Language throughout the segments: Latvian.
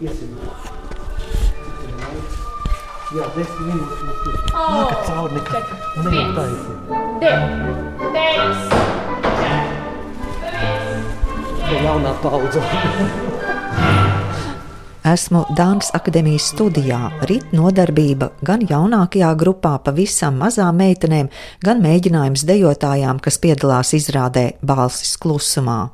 iesim. Jā, desmit minūtes mums ir. Nākat cauri nekā. Un ejam tā iesiet. Divi, trīs, Tā jaunā paudze. Esmu Dānas akadēmijas studijā. Rīt nodarbība gan jaunākajā grupā, pavisam mazām meitenēm, gan mēģinājums dejotājām, kas piedalās izrādē Balsis klusumā.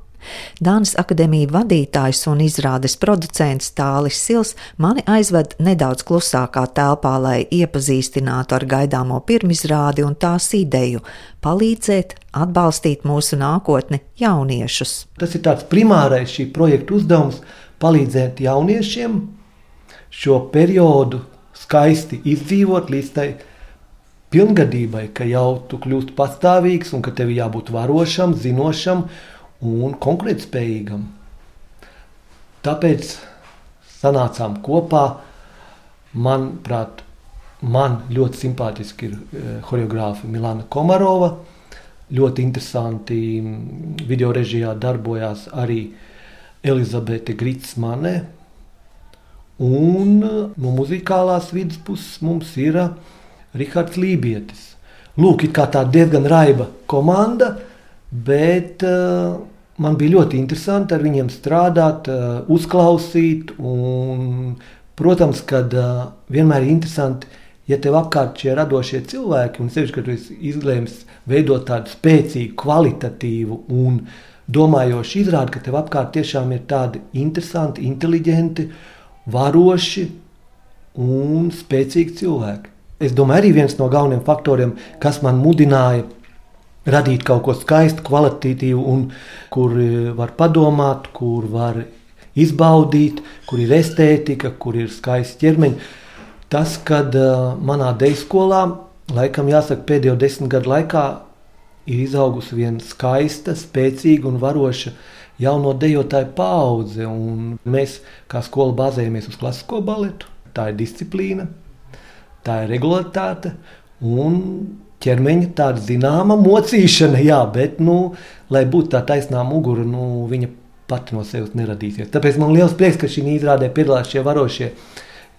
Dānas akadēmija vadītājs un izrādes producents Tālis Sils mani aizved nedaudz klusākā telpā, lai iepazīstinātu ar gaidāmo pirmizrādi un tās ideju - palīdzēt, atbalstīt mūsu nākotni jauniešus. Tas ir tāds primārais šī projekta uzdevums - palīdzēt jauniešiem šo periodu skaisti izdzīvot līdz tai pilngadībai, ka jau tu kļūsti patstāvīgs un ka tev jābūt varošam, zinošam un konkurētspējīgam. Tāpēc sanācām kopā. Manuprāt, man ļoti simpātiski ir eh, choreogrāfa Milana Komarova. Ļoti interesanti video režijā darbojās arī Elizabete Gritsmane. Un no muzikālās vidas puses mums ir Rihards Lībietis. Lūk, it kā tā diezgan raiba komanda, bet uh, man bija ļoti interesanti ar viņiem strādāt, uh, uzklausīt. Un, protams, ka uh, vienmēr ir interesanti, ja tev apkārt šie radošie cilvēki, un sevišķi, kad tu esi izlēmis veidot tādu spēcīgu, kvalitatīvu un domājošu izrādi, ka tev apkārt tiešām ir tādi interesanti, inteliģenti, varoši un spēcīgi cilvēki. Es domāju, arī viens no galvenajiem faktoriem, kas man mudināja radīt kaut ko skaistu, kvalitatīvu, un kur e, var padomāt, kur var izbaudīt, kur ir estētika, kur ir skaisti ķermeņi. Tas, kad uh, manā dēļ skolā, laikam jāsaka, pēdējo desmit gadu laikā ir izaugusi viena skaista, spēcīga un varoša jauno dejotāju paudze. Mēs kā skola bāzējamies uz klasisko baletu. Tā ir disciplīna, tā ir regularitāte un ķermeņa tāda zināma mocīšana, jā, bet, nu, lai būtu tā taisnā mugura, nu, viņa pati no sevis neradīsies. Tāpēc man liels prieks, ka šī izrādē piedalās šie varošie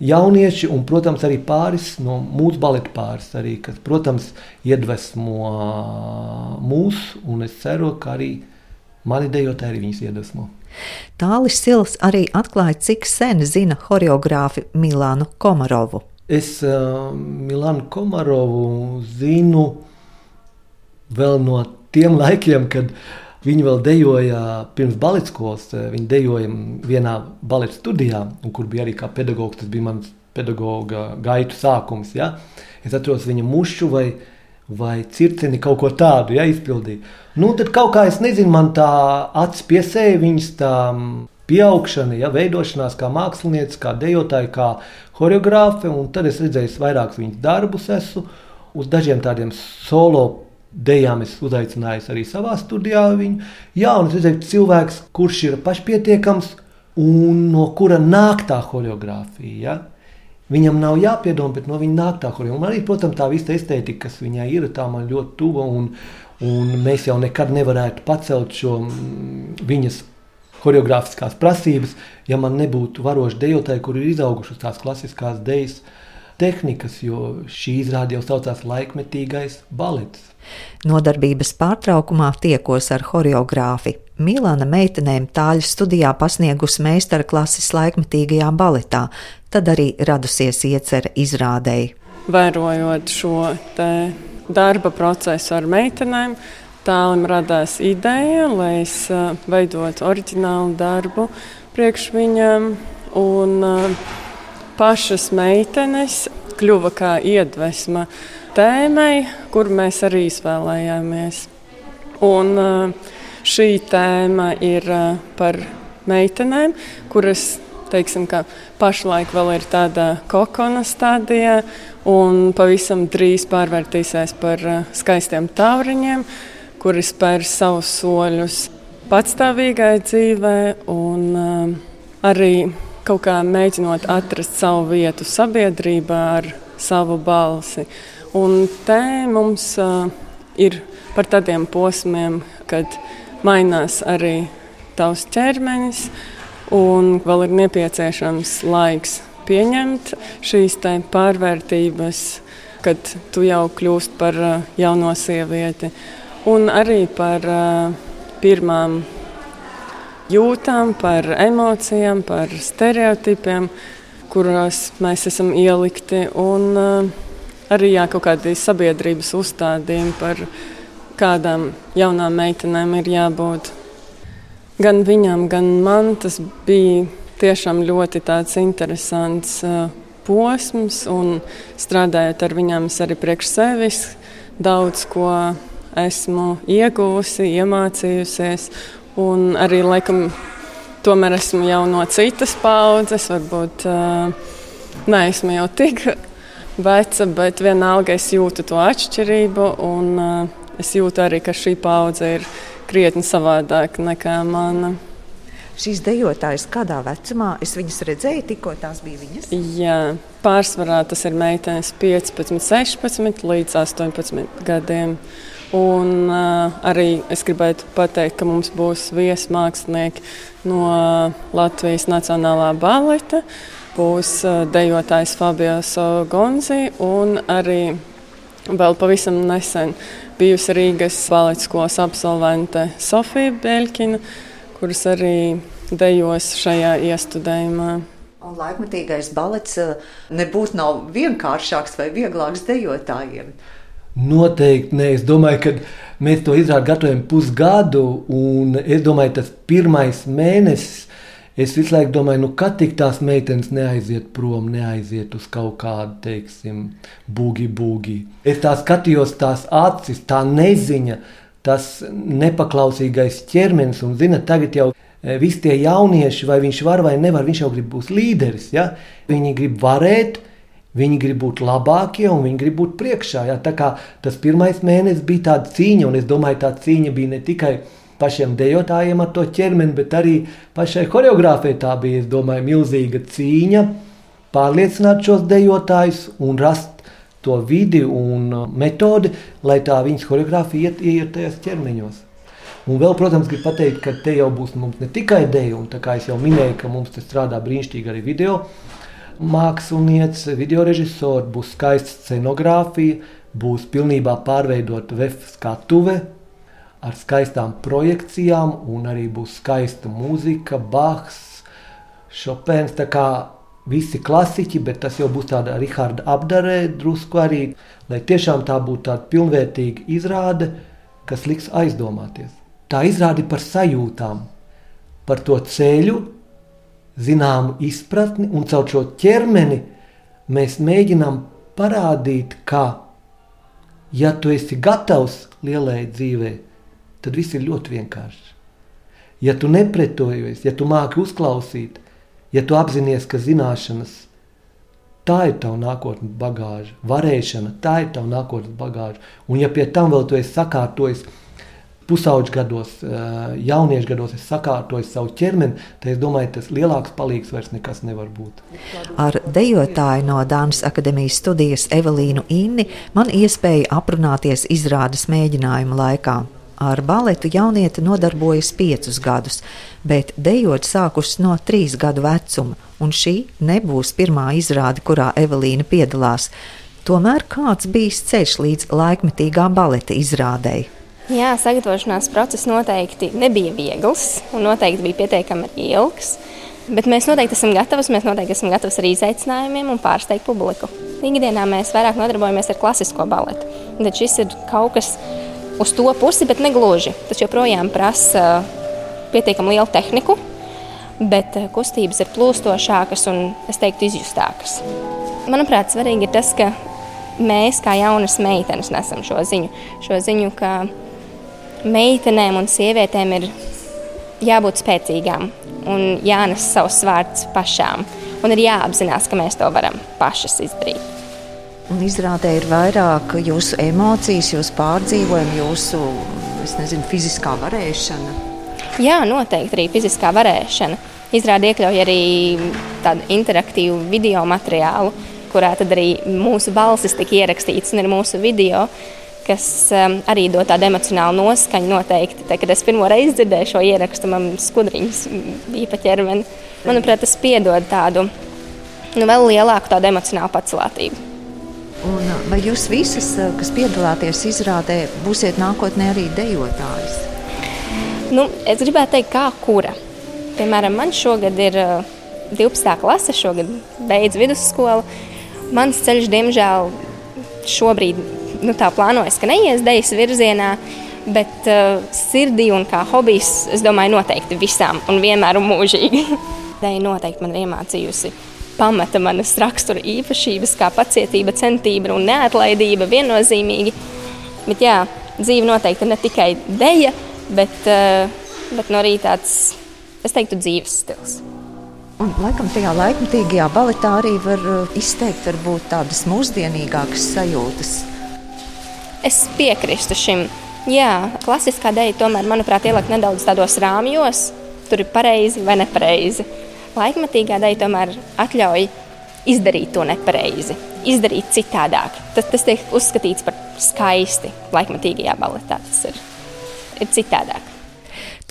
jaunieši un, protams, arī pāris no mūsu baleta pāris, arī, kas, protams, iedvesmo mūs, un es ceru, ka arī mani dejotāji arī viņus iedvesmo. Tālis Sils arī atklāja, cik sen zina choreogrāfi Milānu Komarovu. Es uh, Milānu Komarovu zinu vēl no tiem laikiem, kad viņi vēl dejoja pirms baleta skolas. Viņi dejoja vienā baleta studijā, kur bija arī kā pedagogs. Tas bija mans pedagoga gaitu sākums. Ja? Es atceros viņa mušu vai, vai cirkni kaut ko tādu ja, izpildīja. Nu, tad kaut kā es nezinu, man tā acis piesēja viņas tā pieaugšana, ja, veidošanās kā mākslinieca, kā dejotāja, kā choreogrāfe. Tad es redzēju vairākus viņas darbus, esmu uz dažiem tādiem solo dejām es uzaicināju arī savā studijā viņu. Jā, un es redzēju, cilvēks, kurš ir pašpietiekams un no kura nāk tā choreogrāfija. Ja? Viņam nav jāpiedomā, bet no viņa nāk tā choreogrāfija. Arī, protams, tā visa estētika, kas viņai ir, tā man ļoti tuva. Un, un mēs jau nekad nevarētu pacelt šo viņas choreogrāfiskās prasības, ja man nebūtu varoši dejotāji, kur ir izauguši uz tās klasiskās dejas tehnikas, jo šī izrāde jau saucās laikmetīgais balets. Nodarbības pārtraukumā tiekos ar choreogrāfi. Milāna meitenēm tāļu studijā pasniegusi meistara klases laikmetīgajā baletā, tad arī radusies iecerē izrādēji. Vērojot šo darba procesu ar meitenēm, Tālim radās ideja, lai es uh, veidotu oriģinālu darbu priekš viņam. Un uh, pašas meitenes kļuva kā iedvesma tēmai, kur mēs arī izvēlējāmies. Un uh, šī tēma ir par meitenēm, kuras teiksim, pašlaik vēl ir tādā kokona stadijā, un pavisam drīz pārvērtīsies par skaistiem tauriņiem kuri spēr savus soļus patstāvīgai dzīvē un uh, arī kaut kā mēģinot atrast savu vietu sabiedrībā ar savu balsi. Un te mums uh, ir par tādiem posmiem, kad mainās arī tavs ķermenis un vēl ir nepieciešams laiks pieņemt šīs pārvērtības, kad tu jau kļūst par uh, jauno sievieti, un arī par pirmām jūtām, par emocijām, par stereotipiem, kuros mēs esam ielikti, un arī jā, kaut kādi sabiedrības uzstādījumi par kādām jaunām meitenēm ir jābūt. Gan viņam, gan man tas bija tiešām ļoti interesants posms, un strādājot ar viņiem, es arī priekš sevis daudz ko esmu iegūsi, iemācījusies. Un arī laikam, tomēr esmu jau no citas paudzes, varbūt neesmu jau tik veca, bet vienalga es jūtu to atšķirību. Un, es jūtu arī, ka šī paudze ir krietni savādāka nekā mana. Šīs dejotājas kādā vecumā es viņas redzēju, tikko tās bija viņas? Jā, pārsvarā tas ir meitenes 15, 16 līdz 18 gadiem. Un, uh, arī es gribētu pateikt, ka mums būs viesmākslinieki no Latvijas Nacionālā baleta, būs uh, dejotājs Fabijos Gonzi un arī vēl pavisam nesen bijusi Rīgas baleta skolas absolvente Sofija Beļķina, kuras arī dejos šajā iestudējumā. Un laikmatīgais balets nebūtu vienkāršāks vai vieglāks dejotājiem. Noteikti nē. Es domāju, ka mēs to izrādi gatavojam pusgadu, un es domāju, tas pirmais mēnesis. Es visu laiku domāju, nu, kad tik tās meitenes neaiziet prom, neaiziet uz kaut kādu, teiksim, būgi, būgi. Es tā skatījos, tās acis, tā neziņa, tas nepaklausīgais ķermenis, un, zina, tagad jau e, visi tie jaunieši, vai viņš var vai nevar, viņš jau grib būt līderis. Ja? Viņi grib varēt, Viņi grib būt labākie un viņi grib būt priekšā. Ja? Tā kā tas pirmais mēnesis bija tāda cīņa, un es domāju, tā cīņa bija ne tikai pašiem dejotājiem ar to ķermeni, bet arī pašai choreogrāfijai. Tā bija, es domāju, milzīga cīņa pārliecināt šos dejotājus un rast to vidi un uh, metodi, lai tā viņas choreogrāfija iet, iet tajos ķermeņos. Un vēl, protams, gribu pateikt, ka te jau būs ne tikai dēļa, un tā kā jau minēju, ka mums te strādā brīnišķīgi arī video mākslinieci, video režisori, būs skaista scenogrāfija, būs pilnībā pārveidota VF skatuve ar skaistām projekcijām, un arī būs skaista mūzika, Bachs, Chopins. Tā kā visi klasiķi, bet tas jau būs tāda Raharda apdarē, drusku arī, lai tiešām tā būtu tāda pilnvērtīga izrāde, kas liks aizdomāties. Tā izrādi par sajūtām, par to ceļu, zināmu izpratni, un caur šo ķermeni mēs mēģinām parādīt, ka, ja tu esi gatavs lielai dzīvē, tad viss ir ļoti vienkārši. Ja tu nepretojies, ja tu māki uzklausīt, ja tu apzinājies, ka zināšanas tā ir tava nākotnes bagāža, varēšana, tā ir tava nākotnes bagāža, un ja pie tam vēl tu esi sakārtojis pusauģu gados, jauniešu gados es sakārtoju savu ķermeni, tad es domāju, tas lielāks palīgs vairs nekas nevar būt. Ar dejotāju no Dānas akadēmijas studijas Evelīnu Inni man iespēja aprunāties izrādes mēģinājuma laikā. Ar baletu jaunieti nodarbojas piecus gadus, bet dejot sākusi no trīs gadu vecuma, un šī nebūs pirmā izrāde, kurā Evelīna piedalās. Tomēr kāds bijis ceļš līdz laikmetīgā baleta izrādēji? Jā, sagatavošanās process noteikti nebija viegls un noteikti bija pietiekami ilgs. Bet mēs noteikti esam gatavi, mēs noteikti esam gatavi arī izaicinājumiem un pārsteigt publiku. Ikdienā mēs vairāk nodarbojamies ar klasisko baletu. Tad šis ir kaut kas uz to pusi, bet ne gluži. Tas joprojām prasa pietiekami lielu tehniku, bet kustības ir plūstošākas un, es teiktu, izjustākas. Manuprāt, svarīgi ir tas, ka mēs, kā jaunas meitenes, nesam šo ziņu. Šo ziņu, ka meitenēm un sievietēm ir jābūt spēcīgām un jānes savs vārds pašām. Un ir jāapzinās, ka mēs to varam pašas izdarīt. Un izrādē ir vairāk jūsu emocijas, jūsu pārdzīvojumi, jūsu nezinu, fiziskā varēšana. Jā, noteikti arī fiziskā varēšana. Izrāde iekļauj arī tādu interaktīvu video materiālu, kurā arī mūsu balsis tika ierakstīts un ir mūsu video. Kas um, arī dod tādu emocionālu noskaņu noteikti. Tā, kad es pirmo reizi dzirdēju šo ierakstu, man skudriņas bija pa ķermeni. Manuprāt, tas piedod tādu nu, vēl lielāku tādu emocionālu pacelātību. Un vai jūs visas, kas piedalāties izrādē, būsiet nākotnē arī dejotājas? Nu, es gribētu teikt, kā kura. Piemēram, man šogad ir 12. klase, šogad beidz vidusskolu. Mans ceļš, diemžēl, šobrīd nu, tā plānojas, ka neies dejas virzienā. Bet uh, sirdī un kā hobijs, es domāju, noteikti visām un vienmēr un mūžīgi. Deja noteikti man iemācījusi pamata manas rakstura īpašības, kā pacietība, centība un neatlaidība viennozīmīgi. Bet jā, dzīve noteikti ne tikai deja, bet, uh, bet no arī tāds, es teiktu, dzīves stils. Un, laikam, tajā laikmatīgajā baletā arī var uh, izteikt varbūt, tādas mūsdienīgākas sajūtas. Es piekrītu šim. Jā, klasiskā dēļa tomēr, manuprāt, ielikt nedaudz tādos rāmjos. Tur ir pareizi vai nepareizi. Laikmatīgā dēļa tomēr atļauj izdarīt to nepareizi, izdarīt citādāk. Tas, tas tiek uzskatīts par skaisti laikmatīgajā baletā. Tas ir, ir citādāk.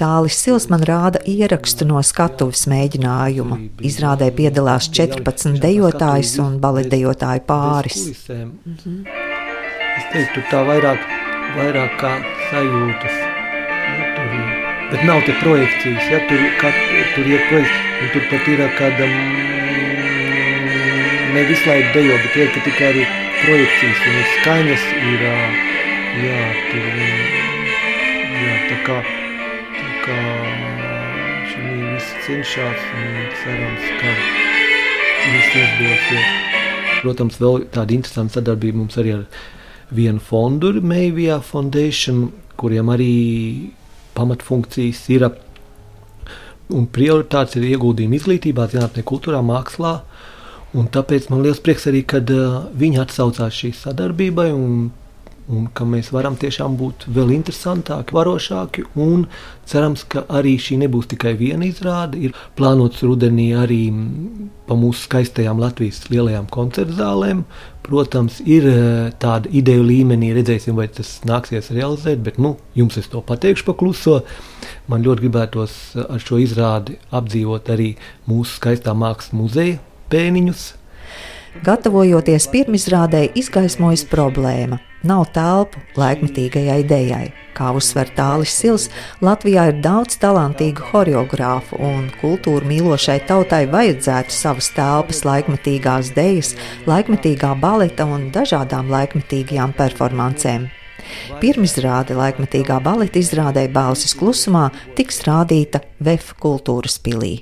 Tālis Sils man rāda ierakstu no skatuves mēģinājuma. Izrādē piedalās 14 dejotājs un baletdejotāju pāris. -hmm. Es teiktu, tā vairāk, vairāk kā sajūtas. Ja, tur, bet nav te projekcijas, ja tur, kat, tur ir projekts, un tur pat ir kāda, ne visu laiku dejo, bet ir tikai arī projekcijas, un ir skaņas, ir, jā, tur, jā, tā kā, tā kā šī viss cenšas, un cerams, ka viss izdosies. Protams, vēl tāda interesanta sadarbība mums arī ar vienu fondu, Meivijā Foundation, kuriem arī pamatfunkcijas ir un prioritātes ir ieguldījumi izglītībā, zinātnē, kultūrā, mākslā. Un tāpēc man liels prieks arī, kad uh, viņi atsaucās šī sadarbībai un un ka mēs varam tiešām būt vēl interesantāki, varošāki. Cerams, ka arī šī nebūs tikai viena izrāde. Ir plānots rudenī arī pa mūsu skaistajām Latvijas lielajām koncertu zālēm. Protams, ir e, tāda ideja līmenī, redzēsim, vai tas nāksies realizēt, bet nu, jums es to pateikšu pa kluso. Man ļoti gribētos ar šo izrādi apdzīvot arī mūsu skaistā mākslas muzeja pēniņus. Gatavojoties pirmizrādē, izgaismojas problēma nav telpu laikmetīgajai idejai. Kā uzsver Tālis Sils, Latvijā ir daudz talantīgu choreogrāfu, un kultūru mīlošai tautai vajadzētu savas telpas laikmetīgās dejas, laikmetīgā baleta un dažādām laikmetīgajām performancēm. Pirmizrāde laikmetīgā baleta izrādē Balsis klusumā tiks rādīta VF kultūras pilī.